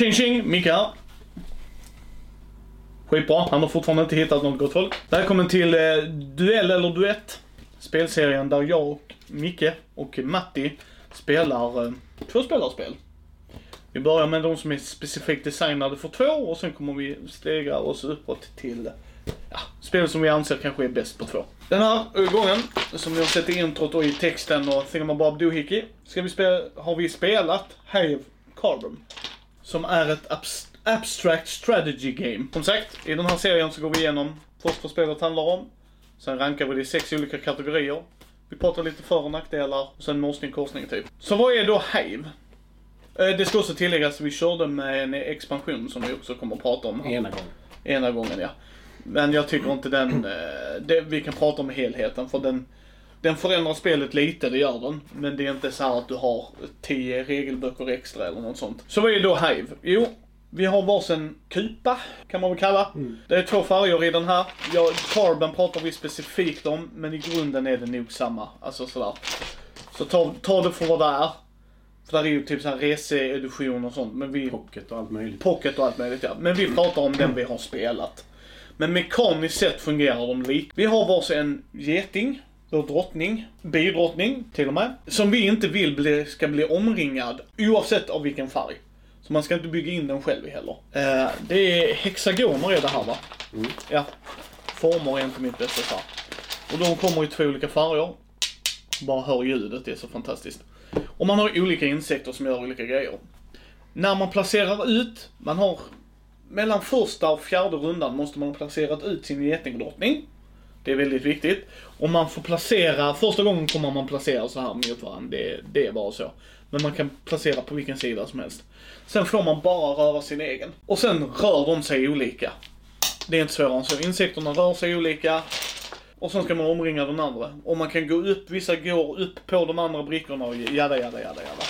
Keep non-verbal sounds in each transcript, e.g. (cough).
Tjing tjing, Micke här. Skitbra, han har fortfarande inte hittat något gott folk. Välkommen till eh, Duell eller Duett. Spelserien där jag och Micke och Matti spelar eh, tvåspelarspel. Vi börjar med de som är specifikt designade för två och sen kommer vi stegra oss uppåt till ja, spel som vi anser kanske är bäst på två. Den här gången, som ni har sett i introt och i texten och Thingamabob Doohickey, ska vi spela, har vi spelat Have Carbon. Som är ett abs abstract strategy game. Som sagt, i den här serien så går vi igenom först vad spelet handlar om. Sen rankar vi det i sex olika kategorier. Vi pratar lite för och nackdelar och sen morsning korsning typ. Så vad är då Hive? Eh, Det ska också tilläggas att vi körde med en expansion som vi också kommer att prata om. här. Ena gången. Ena gången ja. Men jag tycker inte den, eh, det, vi kan prata om helheten för den, den förändrar spelet lite, det gör den. Men det är inte så här att du har 10 regelböcker extra eller något sånt. Så vad är då Hive? Jo, vi har varsin kupa, kan man väl kalla. Det är två färger i den här. Ja, Carbon pratar vi specifikt om, men i grunden är det nog samma. Alltså sådär. Så ta, ta det för vad det är. För där är ju typ såhär reseedition och sånt, men vi... Pocket och allt möjligt. Pocket och allt möjligt ja. Men vi pratar om den vi har spelat. Men mekaniskt sett fungerar de lika. Vi har varsin geting, vår drottning, bidrottning till och med, som vi inte vill bli, ska bli omringad oavsett av vilken färg. Så man ska inte bygga in den själv heller. Eh, det är hexagoner är det här va? Ja. Former är inte mitt bästa så här. Och de kommer i två olika färger. Bara hör ljudet, det är så fantastiskt. Och man har olika insekter som gör olika grejer. När man placerar ut, man har mellan första och fjärde rundan måste man ha placerat ut sin getingdrottning. Det är väldigt viktigt. Och man får placera, första gången kommer man placera så här mot varandra. Det, det är bara så. Men man kan placera på vilken sida som helst. Sen får man bara röra sin egen. Och sen rör de sig olika. Det är inte svårare än så. Insekterna rör sig olika. Och sen ska man omringa den andra. Och man kan gå upp, vissa går upp på de andra brickorna och jada, jada, jada, jada.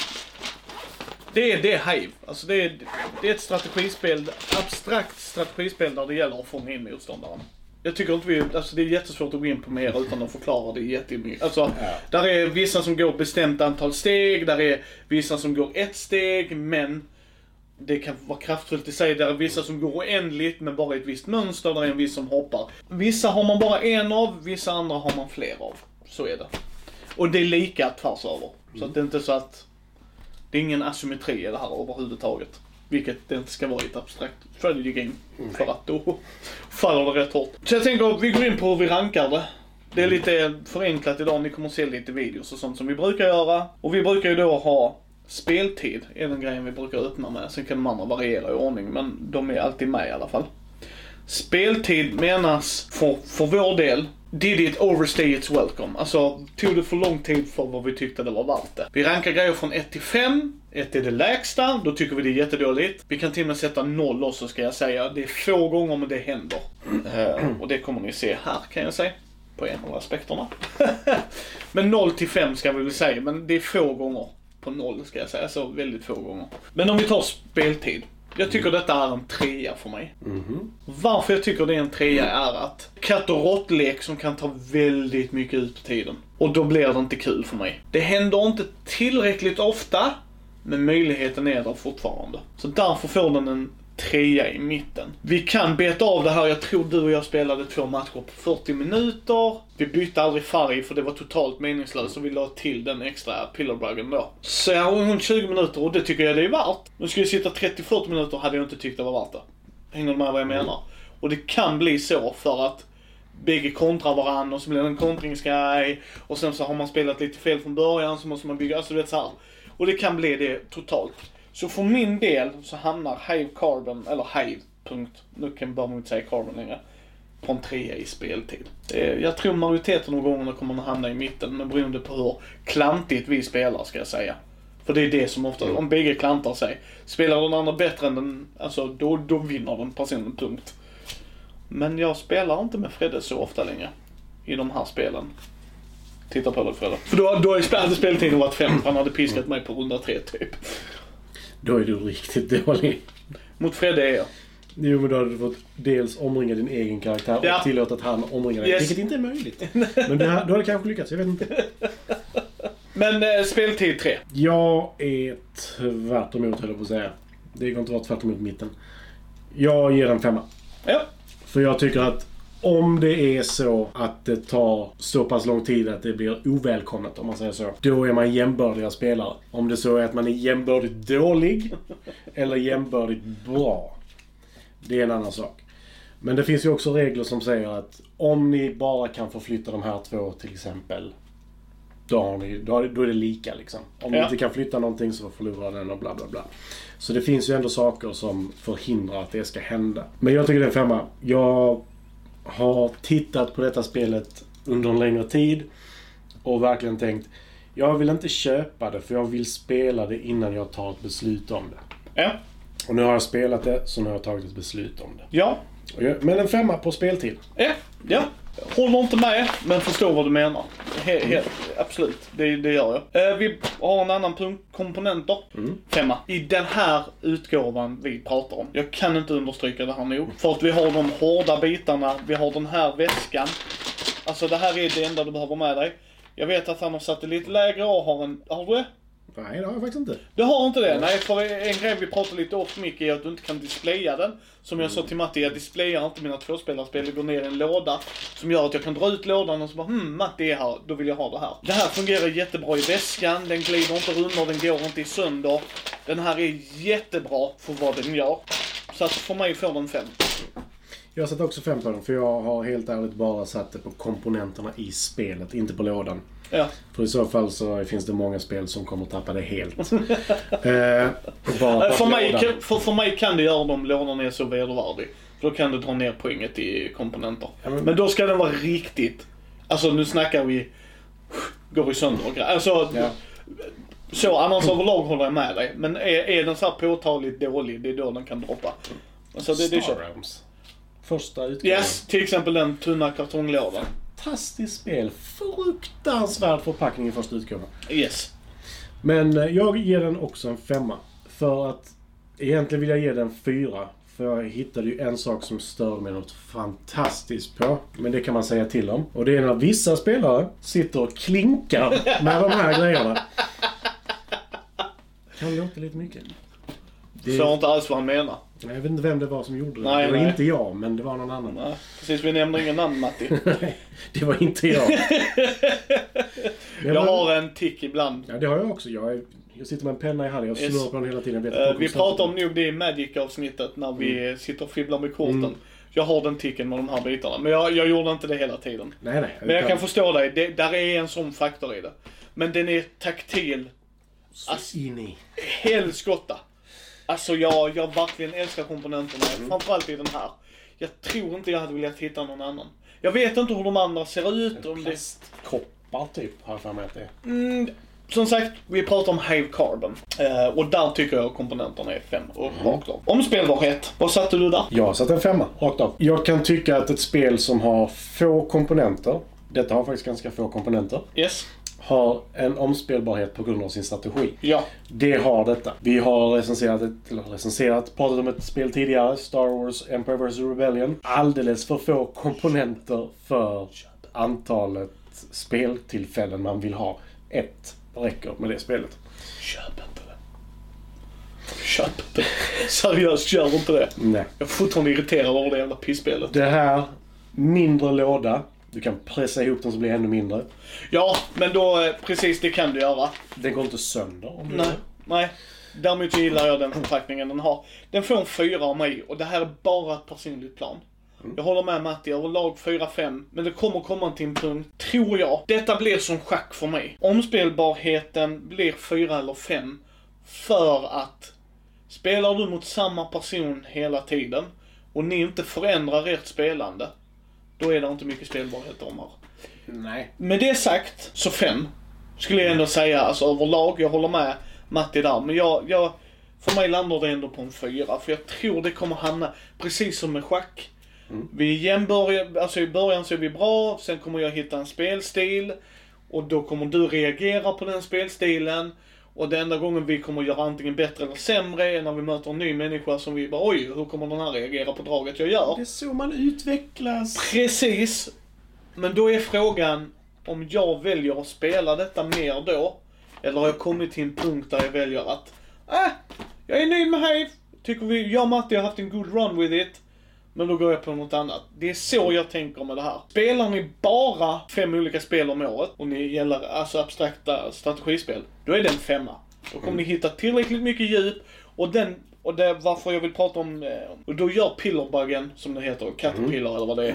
Det är det Hive. Alltså det är, det är ett strategispel, abstrakt strategispel där det gäller att fånga in motståndaren. Jag tycker inte vi, alltså det är jättesvårt att gå in på mer utan att förklara det jättemycket. Alltså, Ja. där är vissa som går bestämt antal steg, där är vissa som går ett steg, men det kan vara kraftfullt i sig. Där är vissa som går oändligt men bara i ett visst mönster, där är en viss som hoppar. Vissa har man bara en av, vissa andra har man fler av. Så är det. Och det är lika tvärs över. Så att det är inte så att det är ingen asymmetri i det här överhuvudtaget. Vilket det inte ska vara i ett abstrakt strategy game. För att då faller det rätt hårt. Så jag tänker att vi går in på hur vi rankar det. Det är lite förenklat idag, ni kommer att se lite videos och sånt som vi brukar göra. Och vi brukar ju då ha speltid, är den grejen vi brukar öppna med. Sen kan de andra variera i ordning, men de är alltid med i alla fall. Speltid menas för, för vår del, did it overstay its welcome? Alltså, tog det för lång tid för vad vi tyckte det var värt det. Vi rankar grejer från 1 till 5. 1 är det lägsta, då tycker vi det är jättedåligt. Vi kan till och med sätta 0 också ska jag säga. Det är få gånger men det händer. Eh, och det kommer ni se här kan jag säga. På en av aspekterna. (laughs) men 0 till 5 ska vi väl säga, men det är få gånger på 0 ska jag säga. Så väldigt få gånger. Men om vi tar speltid. Jag tycker detta är en trea för mig. Varför jag tycker det är en trea är att katt och råttlek som kan ta väldigt mycket ut på tiden. Och då blir det inte kul för mig. Det händer inte tillräckligt ofta, men möjligheten är där fortfarande. Så därför får den en trea i mitten. Vi kan beta av det här, jag tror du och jag spelade två matcher på 40 minuter. Vi bytte aldrig färg för det var totalt meningslöst och vi la till den extra pillarbruggen då. Så jag har 20 minuter och det tycker jag det är värt. Nu ska jag sitta 30-40 minuter hade jag inte tyckt det var värt det. Hänger du med vad jag menar? Och det kan bli så för att bägge kontrar varandra och så blir det en kontringsgrej. Och sen så har man spelat lite fel från början så måste man bygga, alltså du vet så här. Och det kan bli det totalt. Så för min del så hamnar Hive Carbon, eller Hive, punkt. Nu kan bara inte säga Carbon längre. På en trea i speltid. Jag tror majoriteten av gångerna kommer den hamna i mitten, men beroende på hur klantigt vi spelar ska jag säga. För det är det som ofta, om bägge klantar sig. Spelar den andra bättre än den, alltså då, då vinner den personen, punkt. Men jag spelar inte med Fredde så ofta längre. I de här spelen. Titta på det Fredde. För då, då hade speltiden varit fem, för han hade piskat mig på runda tre typ. Då är du riktigt dålig. Mot Fredde är jag. Jo, men då hade du fått dels omringa din egen karaktär och Ja. tillåta att han omringar dig. Yes. Vilket inte är möjligt. (laughs) Men du, ha- du hade kanske lyckats, jag vet inte. Men eh, speltid tre. Jag är tvärt emot höll jag på att säga. Det går inte att vara tvärt emot mitten. Jag ger en femma. Ja. För jag tycker att om det är så att det tar så pass lång tid att det blir ovälkommet, om man säger så. Då är man jämbördiga spelare. Om det så är att man är jämbördigt dålig eller jämbördigt bra. Det är en annan sak. Men det finns ju också regler som säger att om ni bara kan förflytta de här två till exempel. Då, har ni, då, är det lika liksom. Om ni Ja. inte kan flytta någonting så förlorar den och bla bla bla. Så det finns ju ändå saker som förhindrar att det ska hända. Men jag tycker det är en femma. Jag har tittat på detta spelet under en längre tid och verkligen tänkt jag vill inte köpa det för jag vill spela det innan jag tar ett beslut om det. Ja. Och nu har jag spelat det, så nu har jag tagit ett beslut om det. Ja. Jag- Men en femma på speltid. Ja. Ja. Håller inte med, men förstår vad du menar. He helt, absolut, det, det gör jag. Eh, vi har en annan punkt, komponenter. Femma. I den här utgåvan vi pratar om. Jag kan inte understryka det här nog. För att vi har de hårda bitarna, vi har den här väskan. Alltså det här är det enda du behöver med dig. Jag vet att han har satt det lite lägre och har en... Har du det? Nej, det har jag faktiskt inte. Du har inte det? Nej, för en grej vi pratade lite off mic är att du inte kan displaya den. Som jag sa till Matti, jag displayar inte mina tvåspelarspel. Det går ner i en låda. Som gör att jag kan dra ut lådan och så bara hmm, Matti är här, då vill jag ha det här. Det här fungerar jättebra i väskan, den glider inte runt, den går inte i sönder. Den här är jättebra för vad den gör. Så att för mig får den fem. Jag har satt också fem på den, för jag har helt ärligt bara satt det på komponenterna i spelet, inte på lådan. Ja. För i så fall så finns det många spel som kommer tappa det helt. (laughs) eh, För mig, kan- för, för mig kan det göra det om lådan är så vedervärdig. För då kan du dra ner poänget i komponenter. Ja, men- Men då ska den vara riktigt... Alltså nu snackar vi... Går i sönder och grejer. Alltså, Ja. så annars överlag håller jag med dig. Men är, är den så här påtagligt dålig, det är då den kan droppa. Alltså det, det Star. Realms. Första utgåvan. Yes, till exempel den tunna kartonglådan. Fantastiskt spel. Fruktansvärd förpackning i första utgåvan. Yes. Men eh, jag ger den också en femma. För att egentligen vill jag ge den fyra. För jag hittade ju en sak som störde mig något fantastiskt på. Men det kan man säga till om. Och det är när vissa spelare sitter och klinkar med de här grejerna. Kan låta lite mycket. Det, Förstår inte alls vad han menar. jag vet inte vem det var som gjorde det. Nej, det var nej. inte jag, men det var någon annan. Nej, precis, vi nämner ingen namn Matti. (laughs) det var inte jag. Jag har en tick ibland. Ja, det har jag också. Jag, är, jag sitter med en penna i handen. Jag Yes. snurrar på den hela tiden. Inte vi pratar om nog det i Magic-avsnittet när vi sitter och fibblar med korten. Mm. Jag har den ticken med de här bitarna. Men jag, jag gjorde inte det hela tiden. Nej, nej. Men jag kan förstå dig, det, där är en sån faktor i det. Men den är taktil. Så Ass- in i. Helskotta. Alltså jag, jag verkligen älskar komponenterna. Mm. Framförallt i den här. Jag tror inte jag hade velat hitta någon annan. Jag vet inte hur de andra ser ut. Om det... Plastkoppar typ, har jag för mig att det är. Mm, som sagt, vi pratar om Hive Carbon. Eh, och där tycker jag komponenterna är fem och Mm. rakt av. Omspelbarhet, vad satte du där? Jag har satt en femma, rakt av. Jag kan tycka att ett spel som har få komponenter, detta har faktiskt ganska få komponenter, Yes? Har en omspelbarhet på grund av sin strategi. Ja. Det har detta. Vi har recenserat, ett, eller recenserat, pratat om ett spel tidigare, Star Wars Empire vs Rebellion. Alldeles för få komponenter för antalet speltillfällen man vill ha. Ett räcker med det spelet. Köp inte det. Köp inte det. Seriöst, gör inte det. Nej. Jag är fortfarande irriterad över det jävla pissspelet. Det här, mindre låda. Du kan pressa ihop den så blir det ännu mindre. Ja, men då, eh, precis det kan du göra. Den går inte sönder om du Nej, nej. Däremot gillar jag den förpackningen den har. Den får en fyra av mig och det här är bara ett personligt plan. Jag håller med Matti, överlag 4-5. Men det kommer komma till en punkt, tror jag. Detta blir som schack för mig. Omspelbarheten blir 4 eller 5. För att spelar du mot samma person hela tiden och ni inte förändrar ert spelande, då är det inte mycket spelbarhet de har. Nej. Med det sagt, så fem. Skulle jag ändå säga, alltså överlag. Jag håller med Matti där. Men jag, jag, för mig landar det ändå på en fyra. För jag tror det kommer hamna, precis som med schack. Vi är jämbördiga, alltså i början så är vi bra, sen kommer jag hitta en spelstil. Och då kommer du reagera på den spelstilen. Och den enda gången vi kommer göra antingen bättre eller sämre är när vi möter en ny människa som vi bara oj, hur kommer den här reagera på draget jag gör? Det är så man utvecklas. Precis. Men då är frågan om jag väljer att spela detta mer då. Eller har jag kommit till en punkt där jag väljer att, äh, jag är nöjd med Hive. Tycker vi, jag och Matti har haft en good run with it. Men då går jag på något annat. Det är så jag tänker med det här. Spelar ni bara fem olika spel om året och ni gäller alltså abstrakta strategispel, då är det en femma. Då kommer ni hitta tillräckligt mycket djup och den och det är varför jag vill prata om, eh, och då gör pillerbuggen, som det heter, Caterpillar eller vad det är.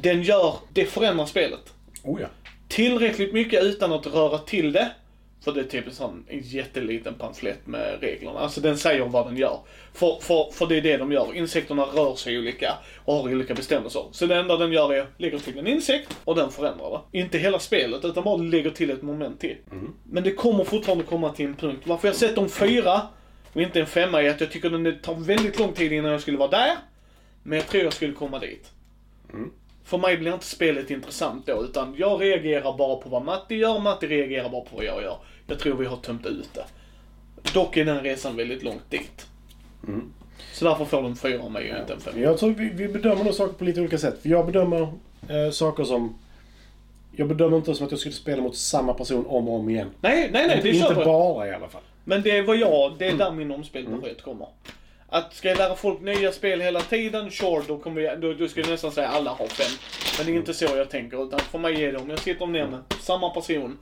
Den gör, det förändrar spelet. Oh ja. Tillräckligt mycket utan att röra till det. För det är typ en sån en jätteliten pamflett med reglerna. Alltså den säger vad den gör. För, för, för det är det de gör. Insekterna rör sig olika och har olika bestämmelser. Så det enda den gör är lägger till en insekt och den förändrar det. Inte hela spelet utan bara lägger till ett moment till. Men det kommer fortfarande komma till en punkt. Varför jag sett om fyra och inte en femma är att jag tycker det tar väldigt lång tid innan jag skulle vara där. Men jag tror jag skulle komma dit. För mig blir inte spelet intressant då, utan jag reagerar bara på vad Matti gör, Matti reagerar bara på vad jag gör. Jag tror vi har tömt ut det. Dock är den resan väldigt långt dit. Så därför får de fyra av mig och inte en femma. Jag tror vi, vi bedömer nog saker på lite olika sätt. För jag bedömer eh, saker som... Jag bedömer inte som att jag skulle spela mot samma person om och om igen. Nej, nej, nej, det inte köper jag. bara i alla fall. Men det är vad jag, det är där min omspelbarhet kommer. Att ska jag lära folk nya spel hela tiden, sure, då, kommer jag, då, då skulle jag nästan säga alla har fem. Men det är inte så jag tänker, utan för mig är det om jag sitter ner med samma person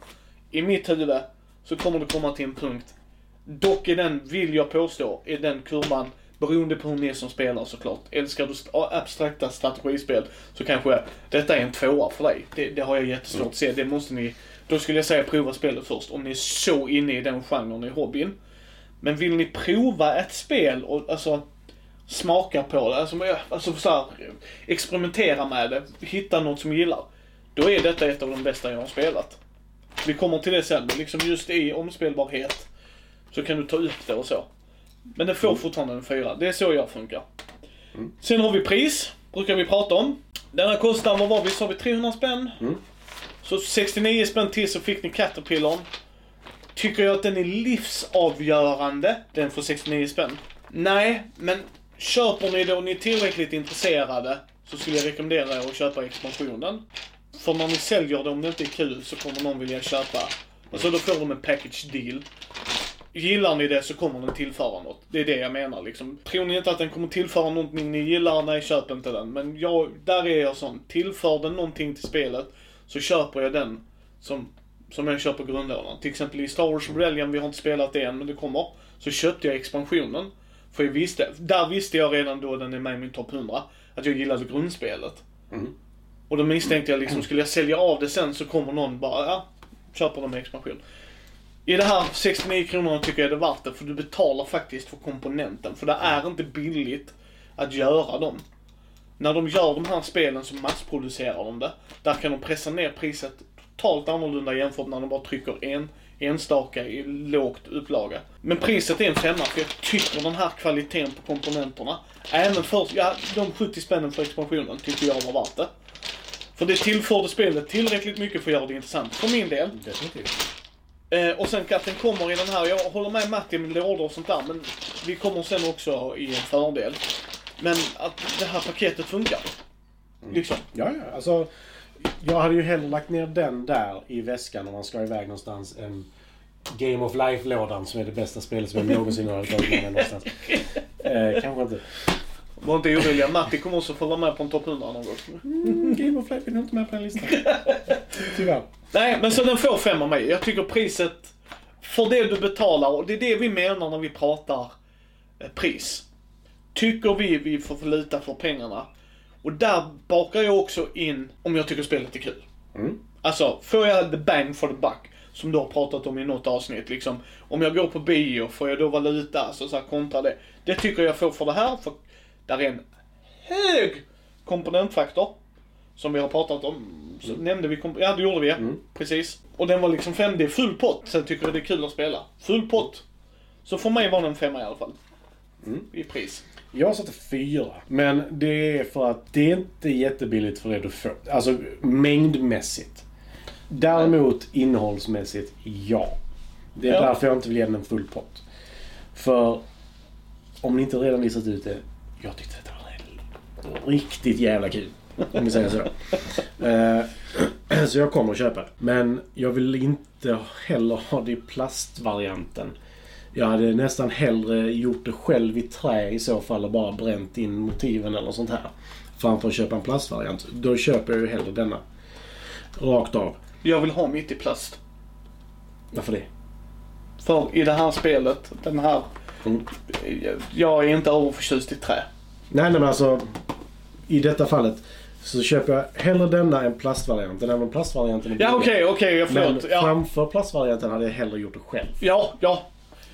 i mitt huvud, så kommer det komma till en punkt. Dock är den, vill jag påstå, är den kurvan Beroende på hur ni är som spelar såklart. Älskar du abstrakta strategispel så kanske detta är en tvåa för dig. Det, det har jag jättesvårt att se. Det måste ni... Då skulle jag säga prova spelet först om ni är så inne i den genren i hobbyn. Men vill ni prova ett spel och alltså smaka på det, alltså, alltså så här, experimentera med det, hitta något som ni gillar. Då är detta ett av de bästa jag har spelat. Vi kommer till det sen, liksom just i omspelbarhet så kan du ta upp det och så. Men det får fortfarande en fyra. Det är så jag funkar. Sen har vi pris, brukar vi prata om. Denna kostar, vad var vi, sa vi 300 spänn? Så 69 spänn till så fick ni Caterpillon. Tycker jag att den är livsavgörande, den för 69 spänn? Nej, men köper ni då, ni är tillräckligt intresserade så skulle jag rekommendera er att köpa expansionen. För när ni säljer det, om det inte är kul, så kommer någon vilja köpa. Alltså då får de en package deal. Gillar ni det så kommer den tillföra något. Det är det jag menar liksom. Tror ni inte att den kommer tillföra någonting ni gillar, nej köp inte den. Men jag, där är jag sån. Tillför den någonting till spelet så köper jag den som, som jag köper grundlådan. Till exempel i Star Wars Rebellion, vi har inte spelat det än men det kommer. Så köpte jag expansionen. För jag visste, där visste jag redan då den är med i min topp 100, att jag gillade grundspelet. Och då misstänkte jag liksom, skulle jag sälja av det sen så kommer någon bara, ja, köper de med expansion. I det här 69 kronorna tycker jag det är värt det, för du betalar faktiskt för komponenten. För det är inte billigt att göra dem. När de gör de här spelen så massproducerar de det. Där kan de pressa ner priset totalt annorlunda jämfört när de bara trycker en enstaka i lågt upplaga. Men priset är en femma för jag tycker den här kvaliteten på komponenterna, även för, ja, de 70 spännen för expansionen tycker jag var värt det. För det tillförde spelet tillräckligt mycket för att göra det intressant, för min del. Definitivt. Eh, och sen att den kommer i den här, jag håller med Matti med lådor och sånt där, men vi kommer sen också i en fördel. Men att det här paketet funkar. Liksom. Ja, ja. Alltså, jag hade ju hellre lagt ner den där i väskan om man ska iväg någonstans än Game of Life-lådan som är det bästa spelet som jag någonsin har tagit med mig någonstans. Eh, kanske inte. Var inte oroliga, Matti kommer också få vara med på en topp 100 någon gång. Mm, Game of Life är nog inte med på den listan. Tyvärr. Nej, men så den får fem av mig. Jag tycker priset för det du betalar, och det är det vi menar när vi pratar eh, pris. Tycker vi vi får lita för pengarna. Och där bakar jag också in om jag tycker spelet är kul. Mm. Alltså, får jag the bang for the buck, som du har pratat om i något avsnitt liksom. Om jag går på bio, får jag då valuta? Alltså så här, kontra det. Det tycker jag får för det här, för där är en hög komponentfaktor. Som vi har pratat om. Så nämnde vi Ja, det gjorde vi. Precis. Och den var liksom fem, det är full pott. Sen tycker jag det är kul att spela. Full pott. Så för mig var den en femma i alla fall. I pris. Jag satte fyra. Men det är för att det är inte jättebilligt för det du får. Alltså mängdmässigt. Däremot innehållsmässigt, ja. Det är Ja. därför jag inte vill ge den en full pott. För om ni inte redan listat ut det. Jag tyckte detta var riktigt jävla kul. Om vi säger så. (laughs) Eh, (clears throat) så jag kommer att köpa det. Men jag vill inte heller ha det i plastvarianten. Jag hade nästan hellre gjort det själv i trä i så fall och bara bränt in motiven eller sånt här. Framför att köpa en plastvariant. Då köper jag ju hellre denna. Rakt av. Jag vill ha mitt i plast. Varför det? För i det här spelet, den här... Mm. Jag är inte överförtjust i trä. Nej, nej men alltså. I detta fallet så köper jag hellre denna än plastvarianten. Även om plastvarianten är Ja okej, okej, jag Men förlåt. Ja, framför plastvarianten hade jag hellre gjort det själv. ja, ja.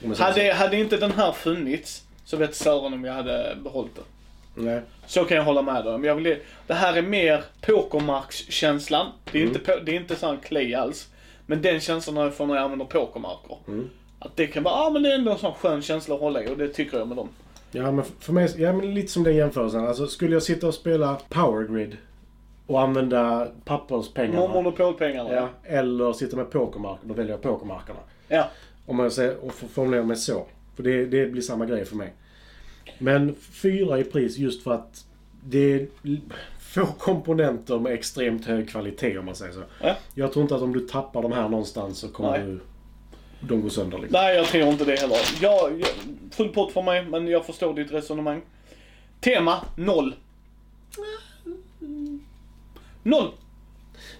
Om. Hade, hade inte den här funnits så vet Sören om jag hade behållit den. Nej. Så kan jag hålla med dig. Men jag vill, det här är mer pokermarkskänslan. Det är inte, po- det är inte sån clay alls. Men den känslan har jag från när jag använder pokermarker. Mm. Att det kan vara, ja ah, men det är ändå en sån skön känsla att hålla i och det tycker jag med dem. Ja, men för mig, ja, men lite som den jämförelsen. Alltså, skulle jag sitta och spela Power Grid och använda papperspengarna. Monopolpengarna. Ja, eller sitta med pokermarker, då väljer jag pokermarkerna. ja. Om man säger, och får formulera mig så. För det, det blir samma grej för mig. Men fyra i pris just för att det är få komponenter med extremt hög kvalitet om man säger så. Ja. Jag tror inte att om du tappar de här någonstans så kommer Nej. du... De går sönder liksom. Nej, jag tror inte det heller. Jag, jag, full pott för mig, men jag förstår ditt resonemang. Tema, noll. Noll.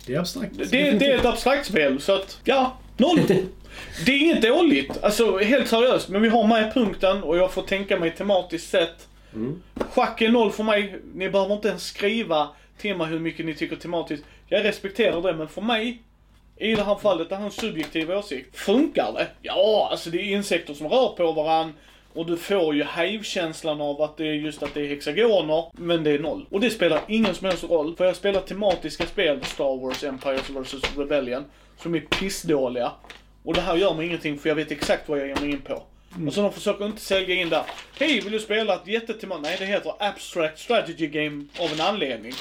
Det är abstrakt. Det, det är ett abstrakt spel, så att, ja, noll. (laughs) Det är inget dåligt, alltså helt seriöst. Men vi har med punkten och jag får tänka mig tematiskt sett. Mm. Schack är noll för mig. Ni behöver inte ens skriva till mig hur mycket ni tycker tematiskt. Jag respekterar det, men för mig, i det här fallet, det här är en subjektiv åsikt. Funkar det? Ja, alltså det är insekter som rör på varann. Och du får ju hive-känslan av att det är just att det är hexagoner, men det är noll. Och det spelar ingen som helst roll, för jag spelar tematiska spel, Star Wars, Empires vs Rebellion, som är pissdåliga. Och det här gör mig ingenting för jag vet exakt vad jag ger mig in på. Och så de försöker inte sälja in där. Hej, vill du spela ett jättetema? Nej, det heter Abstract Strategy Game av en anledning.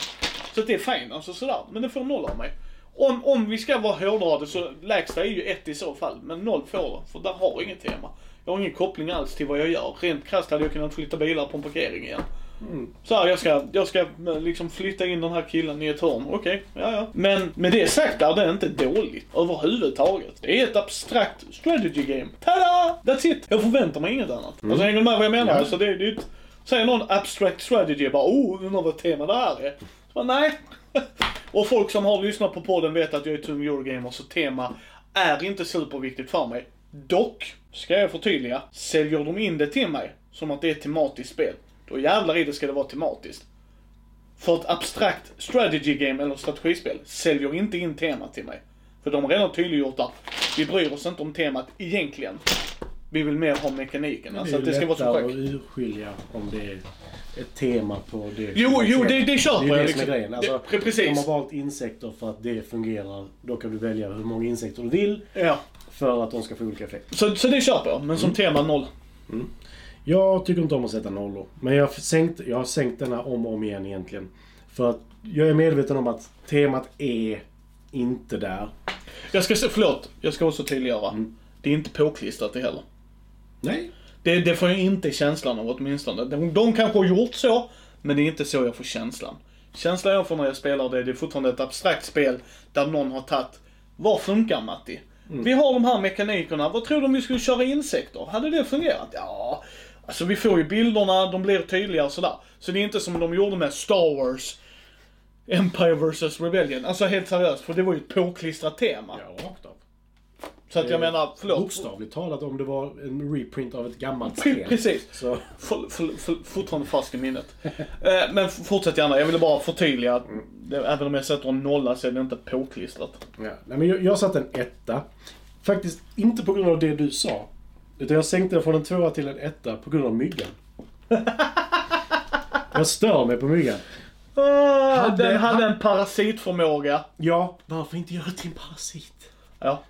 Så det är fine, alltså sådär. Men det får noll av mig. Om, om vi ska vara hårdrade så lägsta är ju ett i så fall. Men noll får det, för där har inget tema. Jag har ingen koppling alls till vad jag gör. Rent krasst hade jag kunnat flytta bilar på en parkering igen. Så här, jag ska, jag ska eh, liksom flytta in den här killen i ett hörn. Okej, ja ja. Men med det sagt är det inte dåligt överhuvudtaget. Det är ett abstrakt strategy game. Tada! That's it! Jag förväntar mig inget annat. Alltså hänger du med vad jag menar? Ja. Alltså, det, det är ett, säger någon abstract strategy, jag bara oh, undrar vad tema det här är. Så bara, nej. (laughs) Och folk som har lyssnat på podden vet att jag är tung Eurogamer, så tema är inte superviktigt för mig. Dock, ska jag förtydliga, säljer de in det till mig som att det är ett tematiskt spel, då jävlar i det ska det vara tematiskt. För ett abstrakt strategy game eller strategispel säljer inte in temat till mig. För de har redan tydliggjort att vi bryr oss inte om temat egentligen. Vi vill mer ha mekaniken. Alltså att det ska vara så lättare sjukt. att urskilja om det är ett tema på det. Jo, jo, det, det Det köper är jag det som liksom. är grejen. Alltså, det, precis. De har valt insekter för att det fungerar. Då kan du välja hur många insekter du vill Ja. för att de ska få olika effekter. Så, så det köper jag, men Mm. som tema noll. Jag tycker inte om att sätta nollor. Men jag har sänkt, jag har sänkt denna om och om igen egentligen. För att jag är medveten om att temat är inte där. Jag ska, förlåt, jag ska också tydliggöra. Mm. Det är inte påklistrat det heller. Nej. Det, det får jag inte känslan av åtminstone. De, de kanske har gjort så, men det är inte så jag får känslan. Känslan jag får när jag spelar det, det är fortfarande ett abstrakt spel där någon har tagit, vad funkar Matti? Mm. Vi har de här mekanikerna, vad tror du om vi skulle köra insekter? Hade det fungerat? Ja, alltså vi får ju bilderna, de blir tydliga och sådär. Så det är inte som de gjorde med Star Wars, Empire vs Rebellion. Alltså helt seriöst, för det var ju ett påklistrat tema. Ja, rakt av. Så att jag menar, förlåt. Bokstavligt talat om det var en reprint av ett gammalt spel. Precis. Så, För, för, för, fortfarande fast i minnet. Eh, men fortsätt gärna, jag ville bara förtydliga att även om jag sätter en nolla så är det inte påklistrat. ja. Nej, men jag, jag satte en etta. Faktiskt inte på grund av det du sa. Utan jag sänkte den från en tvåa till en etta på grund av myggan. (laughs) jag stör mig på myggan. Ah, Hade- den hade en parasitförmåga. Ja, varför inte göra det till en parasit? Ja.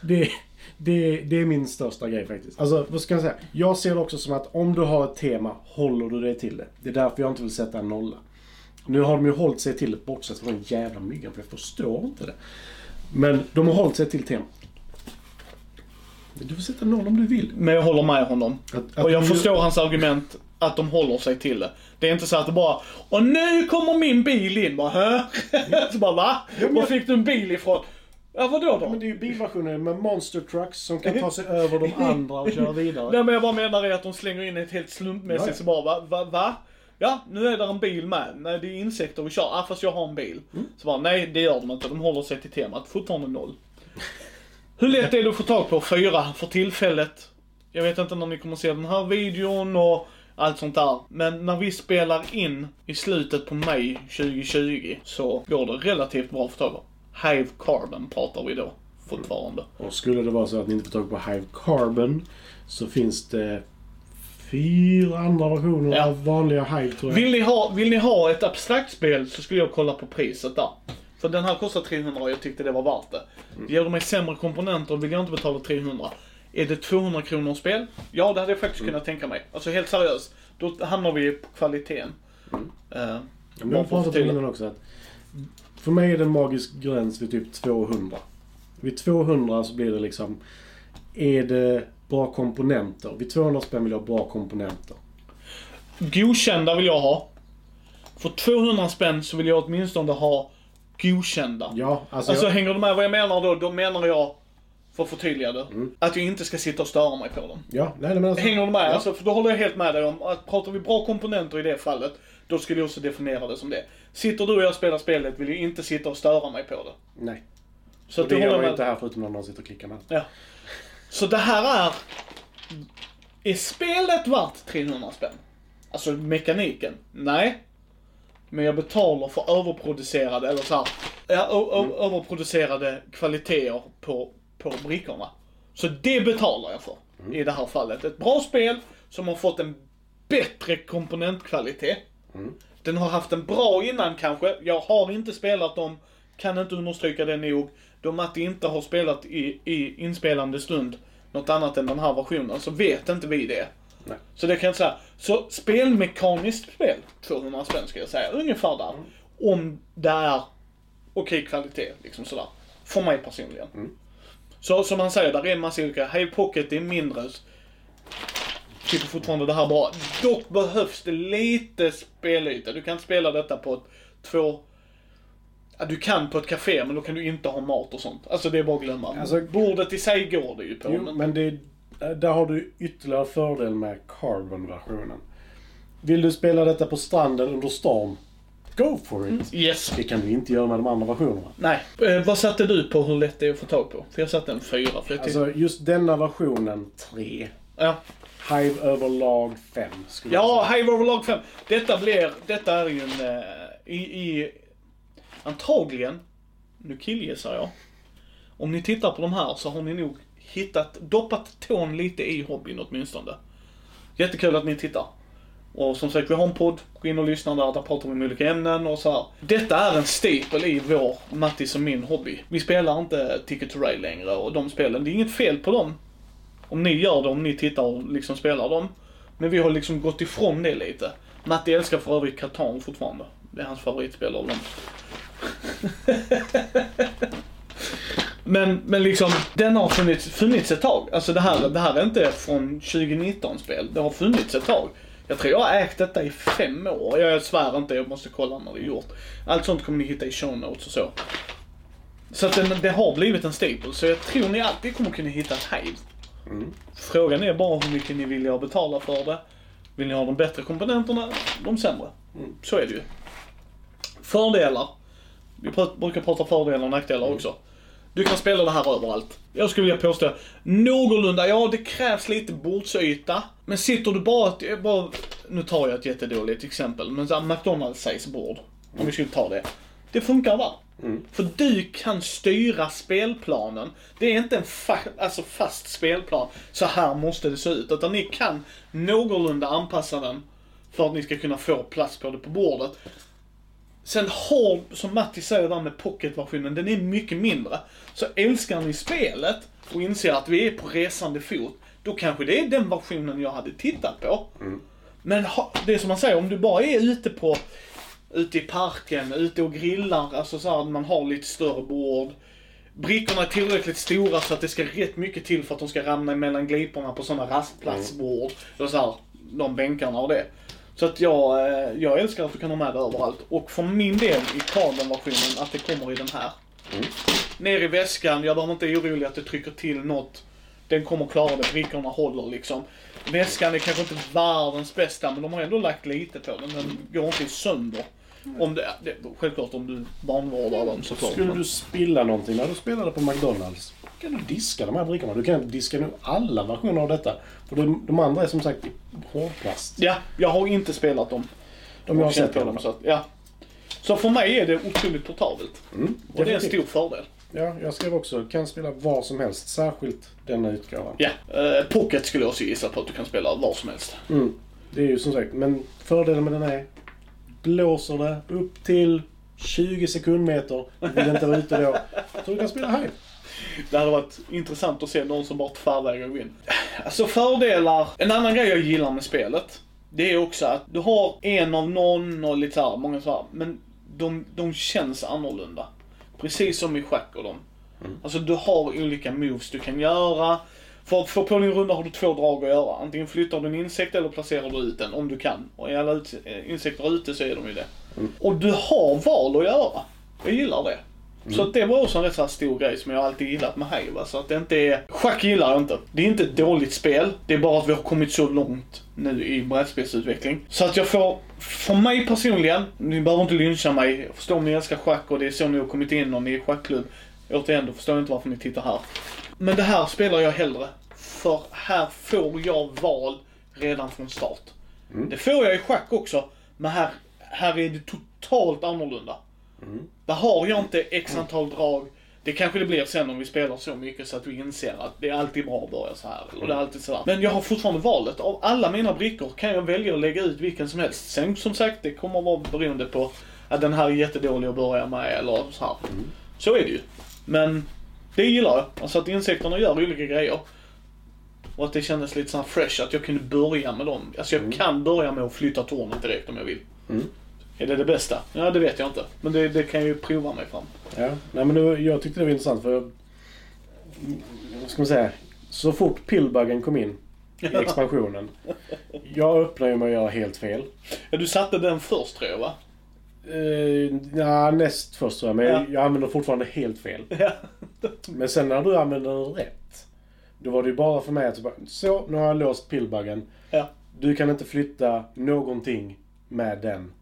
Det, det, det är min största grej faktiskt. Alltså, vad ska jag säga? Jag ser det också som att om du har ett tema, håller du dig till det. Det är därför jag inte vill sätta en nolla. Nu har de ju hållit sig till det, bortsett från den jävla myggan, för jag förstår inte det. Men de har hållit sig till temat. Du får sätta noll om du vill. Men jag håller med honom. Att- att och jag de- förstår hans argument att de håller sig till det. Det är inte så att det bara Och nu kommer min bil in. Bara, Hä? (laughs) så bara va? Var fick du en bil ifrån? Ja, vadå Ja, då? men det är ju bilversioner med monster trucks som kan ta sig (laughs) över de andra och köra vidare. Nej men jag bara menar är att de slänger in ett helt slumpmässigt Ja, ja. så bara va, va, va? Ja, nu är där en bil med. Nej, det är insekter vi kör. Ah, fast jag har en bil. Mm. Så bara, nej det gör de inte. De håller sig till temat. Fortfarande noll. Hur lätt är det att få tag på fyra för tillfället? Jag vet inte när ni kommer se den här videon och allt sånt där. Men när vi spelar in i slutet på maj 2020 så går det relativt bra att få tag på. Hive Carbon pratar vi då fortfarande. Och skulle det vara så att ni inte får tag på Hive Carbon så finns det fyra andra versioner Ja. av vanliga Hive tror jag. Vill ni, ha, vill ni ha ett abstrakt spel så skulle jag kolla på priset där. För den här kostar 300 och jag tyckte det var värt det. Ger de mig sämre komponenter vill jag inte betala 300. Är det 200 kronor spel? Ja, det hade jag faktiskt kunnat tänka mig. Alltså helt seriöst. Då hamnar vi på kvaliteten. Men bara jag att pratat om innan också att för mig är det en magisk gräns vid typ 200. Vid 200 så blir det liksom, är det bra komponenter? Vid 200 spänn vill jag ha bra komponenter. Godkända vill jag ha. För 200 spänn så vill jag åtminstone ha godkända. Ja, alltså, Alltså jag, hänger du med vad jag menar då? Då menar jag, för att förtydliga det, Mm. att jag inte ska sitta och störa mig på dem. ja, nej, men alltså, Hänger du med? Ja. Alltså, för då håller jag helt med dig om att pratar vi bra komponenter i det fallet, då skulle jag också definiera det som det. Sitter du och jag spelar spelet vill jag inte sitta och störa mig på det. Nej. Så Och det gör jag inte med. här förutom när någon sitter och klickar med. Ja. Så det här är... Är spelet värt 300 spänn? Alltså mekaniken? Nej. Men jag betalar för överproducerade, eller så här, ja, ö- överproducerade kvaliteter på, på brickorna. Så det betalar jag för i det här fallet. Ett bra spel som har fått en bättre komponentkvalitet. Den har haft en bra innan kanske. Jag har inte spelat dem, kan inte understryka det nog. Då Matti inte har spelat i, i inspelande stund något annat än den här versionen så vet inte vi det. Nej. Så det kan jag inte säga. Så spelmekaniskt spel, 200 spänn ska jag säga, ungefär där. Om det är okej kvalitet, liksom sådär. För mig personligen. Så som han säger, där är en massa olika. Hey Pocket är mindre. Tycker fortfarande det här bra. Dock behövs det lite spelyta. Du kan spela detta på ett två... Ja, du kan på ett café men då kan du inte ha mat och sånt. Alltså det är bara att glömma. Alltså- Bordet i sig går det ju på. Jo, men... men det, där har du ytterligare fördel med Carbon-versionen. Vill du spela detta på stranden under storm? Go for it! Yes. Det kan du inte göra med de andra versionerna. Nej. Eh, vad satte du på hur lätt det är att få tag på? För jag satte en fyra. För jag. Alltså just denna versionen 3. ja. Hive överlag 5 skulle Ja, säga. Hive Overlog 5. Detta blir, detta är ju en, eh, i, i, antagligen, nu killgissar jag. Om ni tittar på de här så har ni nog hittat, doppat tån lite i hobbyn åtminstone. Jättekul att ni tittar. Och som sagt, vi har en podd. Gå in och lyssna där, där pratar vi om olika ämnen och så här. Detta är en staple i vår, Mattis och min hobby. Vi spelar inte Ticket to Ride längre och de spelen. Det är inget fel på dem. Om ni gör det, om ni tittar och liksom spelar dem. Men vi har liksom gått ifrån det lite. Matti älskar för övrigt Catan fortfarande. Det är hans favoritspel av dem. (laughs) Men, men liksom, den har funnits, funnits ett tag. Alltså det här, det här är inte från 2019-spel. Det har funnits ett tag. Jag tror jag har ägt detta i fem år. Jag svär inte, jag måste kolla när det är gjort. Allt sånt kommer ni hitta i show notes och så. Så att den, det har blivit en staple. Så jag tror ni alltid kommer kunna hitta ett Hive. Frågan är bara hur mycket ni vill betala för det. Vill ni ha de bättre komponenterna, de sämre. Så är det ju. Fördelar. Vi brukar prata fördelar och nackdelar också. Du kan spela det här överallt. Jag skulle vilja påstå någorlunda, ja det krävs lite bordsyta. Men sitter du bara, ett- bara nu tar jag ett jättedåligt exempel, men så McDonalds size bord. Om vi skulle ta det. Det funkar va? För du kan styra spelplanen. Det är inte en fa- alltså fast spelplan. Så här måste det se ut. Utan ni kan någorlunda anpassa den för att ni ska kunna få plats på det på bordet. Sen har, som Matti säger där med pocketversionen, den är mycket mindre. Så älskar ni spelet och inser att vi är på resande fot, då kanske det är den versionen jag hade tittat på. Men ha, det är som man säger, om du bara är ute på ute i parken, ute och grillar, alltså så att man har lite större bord. Brickorna är tillräckligt stora så att det ska rätt mycket till för att de ska ramla mellan gliporna på sådana rastplatsbord. Och så här, de bänkarna och det. Så att jag, eh, jag älskar att du kan ha med det överallt. Och för min del i Carbon-versionen att det kommer i den här. Ner i väskan, jag behöver inte orolig att det trycker till något. Den kommer klara det, brickorna håller liksom. Väskan är kanske inte världens bästa, men de har ändå lagt lite på den. Den går inte sönder. Om det, det, självklart om du barnvårdar dem såklart. Skulle men- du spilla någonting när du spelade på McDonalds kan du diska de här brickorna. Du kan diska nog alla versioner av detta. För de, de andra är som sagt i hårdplast. Ja, jag har inte spelat dem. De jag har sett på dem. Så, att, ja. så för mig är det otroligt portabelt. Mm, Och det är en stor fördel. Ja, jag skrev också kan spela var som helst. Särskilt denna utgåvan. Ja, eh, Pocket skulle jag också gissa på att du kan spela var som helst. Mm. Det är ju som sagt, men fördelen med den är blåser det upp till 20 sekundmeter. Vill inte vara ute då. Så du kan spela här. Det hade varit intressant att se någon som bara tvärvägrar gå in. Alltså fördelar. En annan grej jag gillar med spelet. Det är också att du har en av någon och lite så här, många så här, men de, de känns annorlunda. Precis som i schack och dem. Alltså du har olika moves du kan göra. För att få på din runda har du två drag att göra. Antingen flyttar du en insekt eller placerar du ut den om du kan. Och är alla ut, eh, insekter ute så är de ju det. Och du har val att göra. Jag gillar det. Så att det var också en rätt så stor grej som jag alltid gillat med Hive. Så att det inte är... Schack gillar jag inte. Det är inte ett dåligt spel. Det är bara att vi har kommit så långt nu i brädspelsutveckling. Så att jag får, för mig personligen, ni behöver inte lyncha mig. Jag förstår om ni älskar schack och det är så ni har kommit in och ni är schackklubb. Återigen, då förstår jag inte varför ni tittar här. Men det här spelar jag hellre. För här får jag val redan från start. Det får jag i schack också, men här, här är det totalt annorlunda. Där har jag inte x antal drag. Det kanske det blir sen om vi spelar så mycket så att vi inser att det är alltid bra att börja så här. Och det är alltid sådär. Men jag har fortfarande valet. Av alla mina brickor kan jag välja att lägga ut vilken som helst. Sen som sagt, det kommer att vara beroende på att den här är jättedålig att börja med eller så här. Så är det ju. Men det gillar jag. Alltså att insekterna gör olika grejer. Och att det kändes lite såhär fresh, att jag kunde börja med dem. Alltså jag kan börja med att flytta tornet direkt om jag vill. Mm. Är det det bästa? Ja, det vet jag inte. Men det, det kan jag ju prova mig fram. Ja, nej men det, jag tyckte det var intressant för... jag- Vad ska man säga? Så fort pillbuggen kom in i expansionen. Jag öppnade ju med att göra helt fel. Ja, du satte den först tror jag va? Uh, ja, näst först tror jag. Men Ja. jag, jag använder fortfarande helt fel. Ja. Men sen när du använder den rätt. Då var det ju bara för mig att bara, så, nu har jag låst pillbuggen. Ja. Du kan inte flytta någonting med den.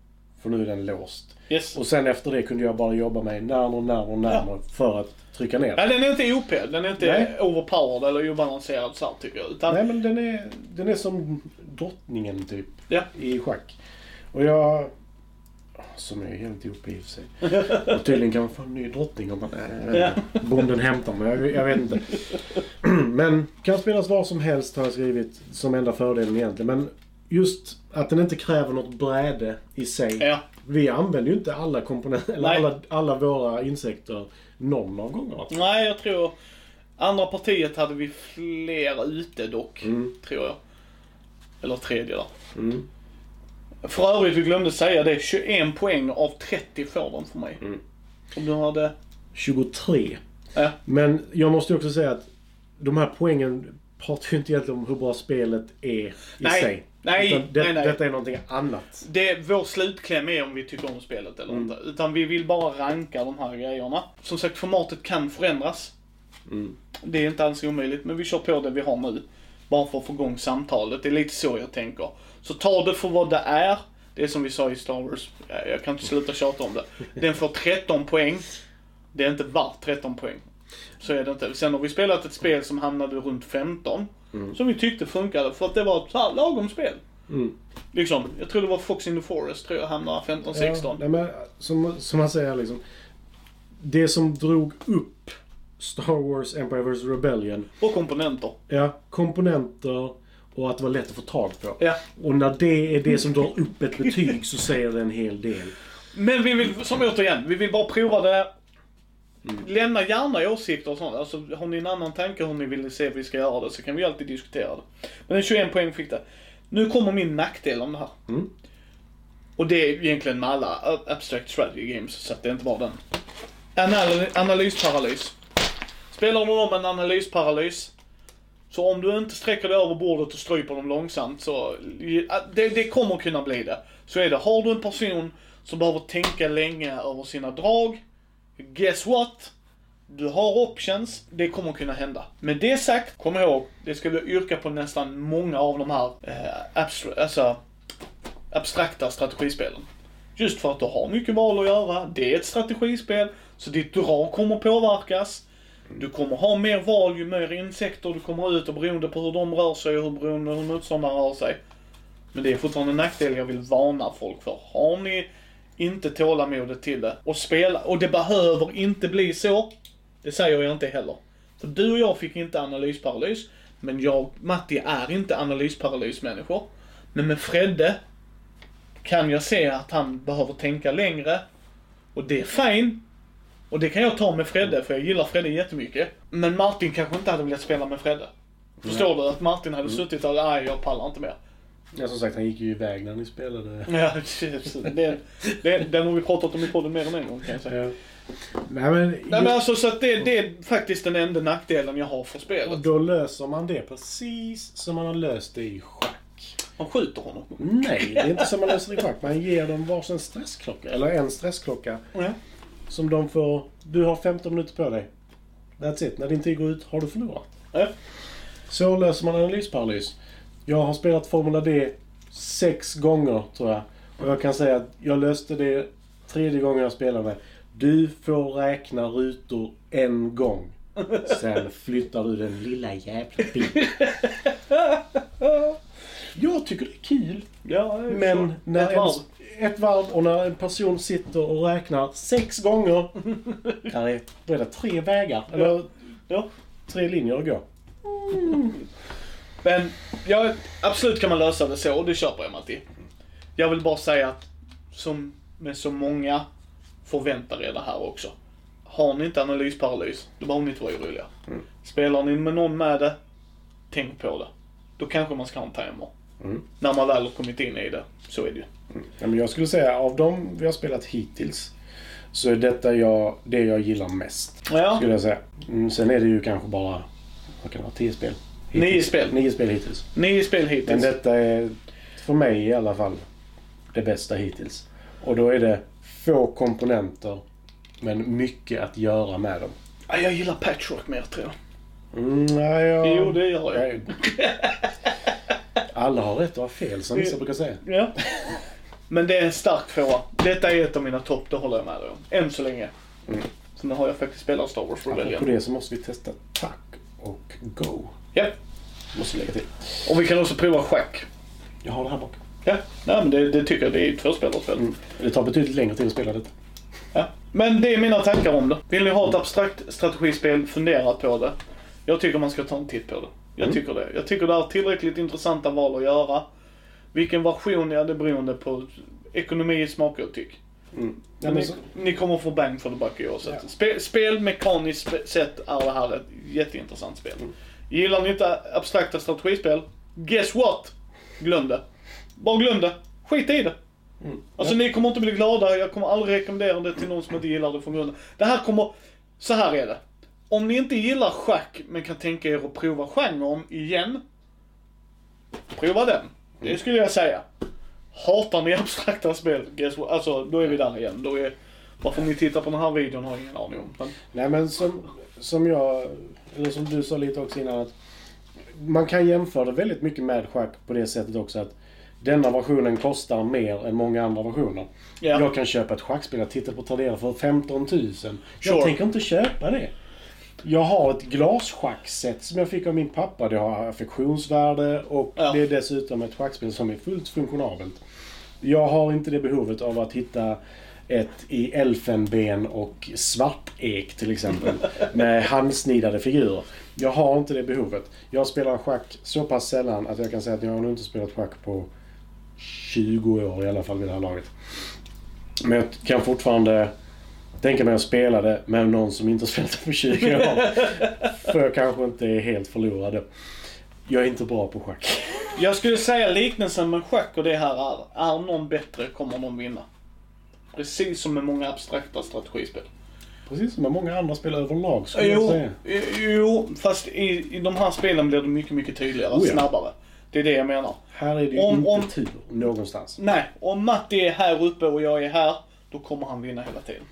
För nu är den låst. Yes. Och sen efter det kunde jag bara jobba mig närmare och närmare och närmare för att trycka ner. Ja, den är inte OP. Den är inte Nej. overpowered eller obalanserad så tycker jag. Utan, Nej men den är, den är som drottningen typ. Ja. I schack. Och jag... Som är helt ihop i och för sig. (laughs) Och tydligen kan man få en ny drottning om man... Äh. (laughs) Bonden hämtar mig. Jag, jag vet inte. (clears throat) Men kan spelas var som helst har jag skrivit som enda fördelen egentligen. Men just att den inte kräver något bräde i sig. Ja. Vi använder ju inte alla komponenter, eller alla, alla våra insekter någon av gångerna. Nej, jag tror... Andra partiet hade vi fler ute dock, Mm. tror jag. Eller tredje där. Mm. För övrigt, vi glömde säga det. 21 poäng av 30 får de för mig. Mm. Om du hade... 23. Ja. Men jag måste ju också säga att de här poängen pratar ju inte egentligen om hur bra spelet är i Nej. sig. Nej, det, nej, nej. Detta är någonting annat. Det, vår slutkläm är om vi tycker om spelet eller inte. Utan vi vill bara ranka de här grejerna. Som sagt, formatet kan förändras. Mm. Det är inte alls omöjligt, men vi kör på det vi har nu. Bara för att få igång samtalet. Det är lite så jag tänker. Så ta det för vad det är. Det är som vi sa i Star Wars. Jag kan inte sluta tjata om det. Den får 13 poäng. Det är inte värt 13 poäng. Så är det inte. Sen har vi spelat ett spel som hamnade runt 15. Som vi tyckte funkade för att det var ett så här lagom spel. Mm. Liksom, jag tror det var Fox in the Forest tror jag hamnade 15-16. Ja, nej, men, som, som man säger liksom. Det som drog upp Star Wars Empire vs Rebellion. Och komponenter. Ja, komponenter och att det var lätt att få tag på. Ja. Och när det är det som drar upp ett betyg så säger det en hel del. Men vi vill, som återigen, vi vill bara prova det. Lämna gärna åsikter och sånt. Alltså, har ni en annan tanke hur ni vill se att vi ska göra det så kan vi alltid diskutera det. Men en 21 poäng fick det. Nu kommer min nackdel om det här. Mm. Och det är egentligen med alla abstract strategy games, så att det inte bara den. Anal analysparalys. Spelar du om en analysparalys, så om du inte sträcker dig över bordet och stryper dem långsamt så, det, det kommer kunna bli det. Så är det. Har du en person som behöver tänka länge över sina drag, Guess what? Du har options, det kommer kunna hända. Med det sagt, kom ihåg, det ska vi yrka på nästan många av de här eh, abstra- alltså, abstrakta strategispelen. Just för att du har mycket val att göra, det är ett strategispel, så ditt drag kommer påverkas. Du kommer ha mer val ju mer insekter du kommer ut och beroende på hur de rör sig och hur beroende hur motståndaren rör sig. Men det är fortfarande en nackdel jag vill varna folk för. Har ni inte tålamodet till det och spela, och det behöver inte bli så. Det säger jag inte heller. För du och jag fick inte analysparalys, men jag, Matti, är inte analysparalysmänniskor. Men med Fredde kan jag se att han behöver tänka längre. Och det är fine. Och det kan jag ta med Fredde, för jag gillar Fredde jättemycket. Men Martin kanske inte hade velat spela med Fredde. Förstår du? Att Martin hade suttit där, nej jag pallar inte mer. Ja, som sagt, han gick ju iväg när ni spelade. (laughs) Ja, precis. det, det, den har vi pratat om i podden mer än en gång kan jag säga. Ja. Nej, men, Nej men alltså så att det, det är faktiskt den enda nackdelen jag har för och spelet. då löser man det precis som man har löst det i schack. Man skjuter honom. Nej, det är inte som man löser det i schack. Man ger dem varsin stressklocka. Eller en stressklocka. Ja. Som de får... Du har 15 minuter på dig. That's it. När din tid går ut har du förlorat. Ja. Så löser man analysparalys. Jag har spelat Formula D sex gånger, tror jag. Och jag kan säga att jag löste det tredje gången jag spelade. Du får räkna rutor en gång. (laughs) Sen flyttar du den lilla jävla bilen. (laughs) Jag tycker det är kul. Ja, Men när Ett en, varv. ett varv och när en person sitter och räknar sex gånger. (laughs) Där är, då är det tre vägar. Eller Ja. tre linjer att gå. Men ja, absolut kan man lösa det så och det köper jag Matti. Jag vill bara säga att som med så många förväntar er det här också. Har ni inte analysparalys, då behöver ni inte vara oroliga. Spelar ni med någon med det, tänk på det. Då kanske man ska ha en timer. Mm. När man väl har kommit in i det, så är det ju. Ja, men jag skulle säga av de vi har spelat hittills. Så är detta jag, det jag gillar mest. Ja, Skulle jag säga. Mm, sen är det ju kanske bara, vad kan det vara, tio spel? Hittills. Nio spel. Nio spel hittills. nio spel hittills. Men detta är, för mig i alla fall, det bästa hittills. Och då är det få komponenter, men mycket att göra med dem. Ja, jag gillar patchwork mer tror jag. Mm, nej, jag... Jo, det gör jag. jag... (laughs) Alla har rätt att ha fel, som vissa brukar säga. Ja. Men det är en stark tvåa. Detta är ett av mina topp, det håller jag med dig om. Än så länge. Mm. Så nu har jag faktiskt spelat Star Wars Apropå Rebellion. det så måste vi testa tack och go. Ja. Måste lägga till. Och vi kan också prova schack. Jag har det här bak. Ja, nej men det, det tycker jag. Det är ett tvåspelarspel. Mm. Det tar betydligt längre tid att spela detta. Ja. Men det är mina tankar om det. Vill ni ha ett abstrakt strategispel, fundera på det. Jag tycker man ska ta en titt på det. Jag Mm. tycker det. Jag tycker det är tillräckligt intressanta val att göra. Vilken version är det beroende på ekonomi, smak och tyck. Mm. Ja, ni, så, ni kommer få bang för the buck oavsett. Ja. Spe, spelmekaniskt spe- sett är det här ett jätteintressant spel. Mm. Gillar ni inte abstrakta strategispel? Guess what? Glöm det. Bara glöm det. Skit i det. mm. Alltså ni kommer inte bli glada, jag kommer aldrig rekommendera det till någon som inte gillar det från grunden. Det här kommer, så här är det. Om ni inte gillar schack men kan tänka er att prova genren igen. Prova den. Det skulle jag säga. Hatar ni abstrakta spel, guess what? alltså då är vi där igen. Då är, varför ni tittar på den här videon har jag ingen aning om. Men, Nej men som, som jag, eller som du sa lite också innan att man kan jämföra det väldigt mycket med schack på det sättet också att denna versionen kostar mer än många andra versioner. ja. Jag kan köpa ett schackspel jag tittar på Tradera för 15 000. Sure. Jag tänker inte köpa det. Jag har ett glasschackset som jag fick av min pappa. Det har affektionsvärde och Ja. det är dessutom ett schackspel som är fullt funktionabelt. Jag har inte det behovet av att hitta ett i elfenben och svartek till exempel. (laughs) med handsnidade figurer. Jag har inte det behovet. Jag spelar schack så pass sällan att jag kan säga att jag har nog inte spelat schack på 20 år i alla fall vid det här laget. Men jag kan fortfarande tänka mig att spela det med någon som inte har spelat det på 20 år. (laughs) För jag kanske inte är helt förlorad. Jag är inte bra på schack. Jag skulle säga liknelsen med schack och det här är, är någon bättre kommer någon vinna. Precis som med många abstrakta strategispel. Precis som med många andra spel överlag skulle jag Jo, säga. jo, fast i, i de här spelen blir det mycket, mycket tydligare, ja. snabbare. Det är det jag menar. Här är det Om- inte om- tur någonstans. Nej, om Matti är här uppe och jag är här, då kommer han vinna hela tiden.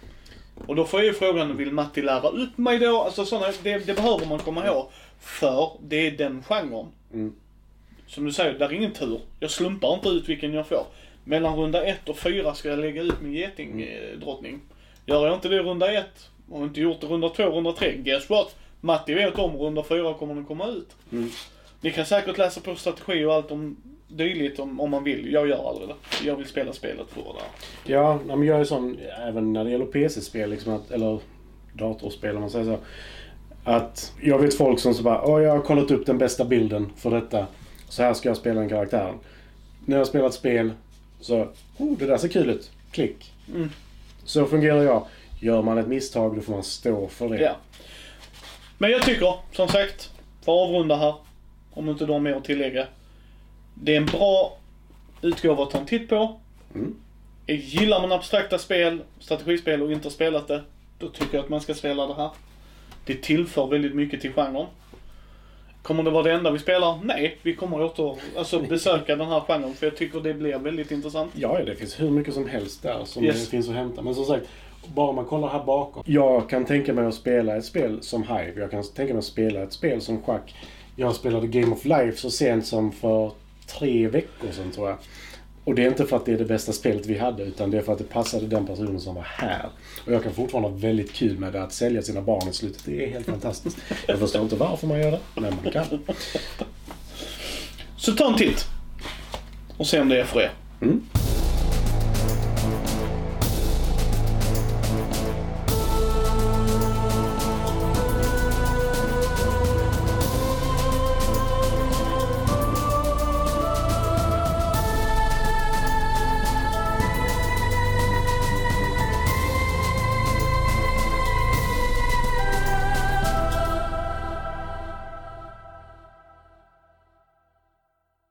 Och då får jag ju frågan, vill Matti lära upp mig då? Alltså sådana, det, det behöver man komma ihåg. För det är den genren. Mm. Som du säger, där är ingen tur. Jag slumpar inte ut vilken jag får. Mellan runda ett och fyra ska jag lägga ut min getingdrottning. Gör jag inte det i runda ett, och inte gjort det runda två, runda tre, guess what? Matti vet om runda fyra kommer den komma ut. Mm. Ni kan säkert läsa på strategi och allt om dylikt om, om man vill. Jag gör aldrig det. Jag vill spela spelet för det. Ja, men jag är sån även när det gäller PC-spel, liksom att, eller datorspel om man säger så. Att jag vet folk som så bara, åh jag har kollat upp den bästa bilden för detta. Så här ska jag spela den karaktären. När jag spelat spel så, oh det där ser kul ut. Klick. Mm. Så fungerar jag. Gör man ett misstag då får man stå för det. Ja. Men jag tycker, som sagt, för att avrunda här, om inte du har mer att tillägga. Det är en bra utgåva att ta en titt på. Mm. Gillar man abstrakta spel, strategispel och inte har spelat det, då tycker jag att man ska spela det här. Det tillför väldigt mycket till genren. Kommer det vara det enda vi spelar? Nej, vi kommer åter, alltså (laughs) besöka den här genren för jag tycker det blir väldigt intressant. Ja, det finns hur mycket som helst där som Yes. det finns att hämta. Men som sagt, bara man kollar här bakom. Jag kan tänka mig att spela ett spel som Hive. Jag kan tänka mig att spela ett spel som schack. Jag spelade Game of Life så sent som för tre veckor sedan tror jag. Och det är inte för att det är det bästa spelet vi hade utan det är för att det passade den personen som var här. Och jag kan fortfarande ha väldigt kul med det att sälja sina barn i slutet. Det är helt fantastiskt. Jag förstår inte varför man gör det, men man kan. Så ta en titt. Och se om det är för er. Mm.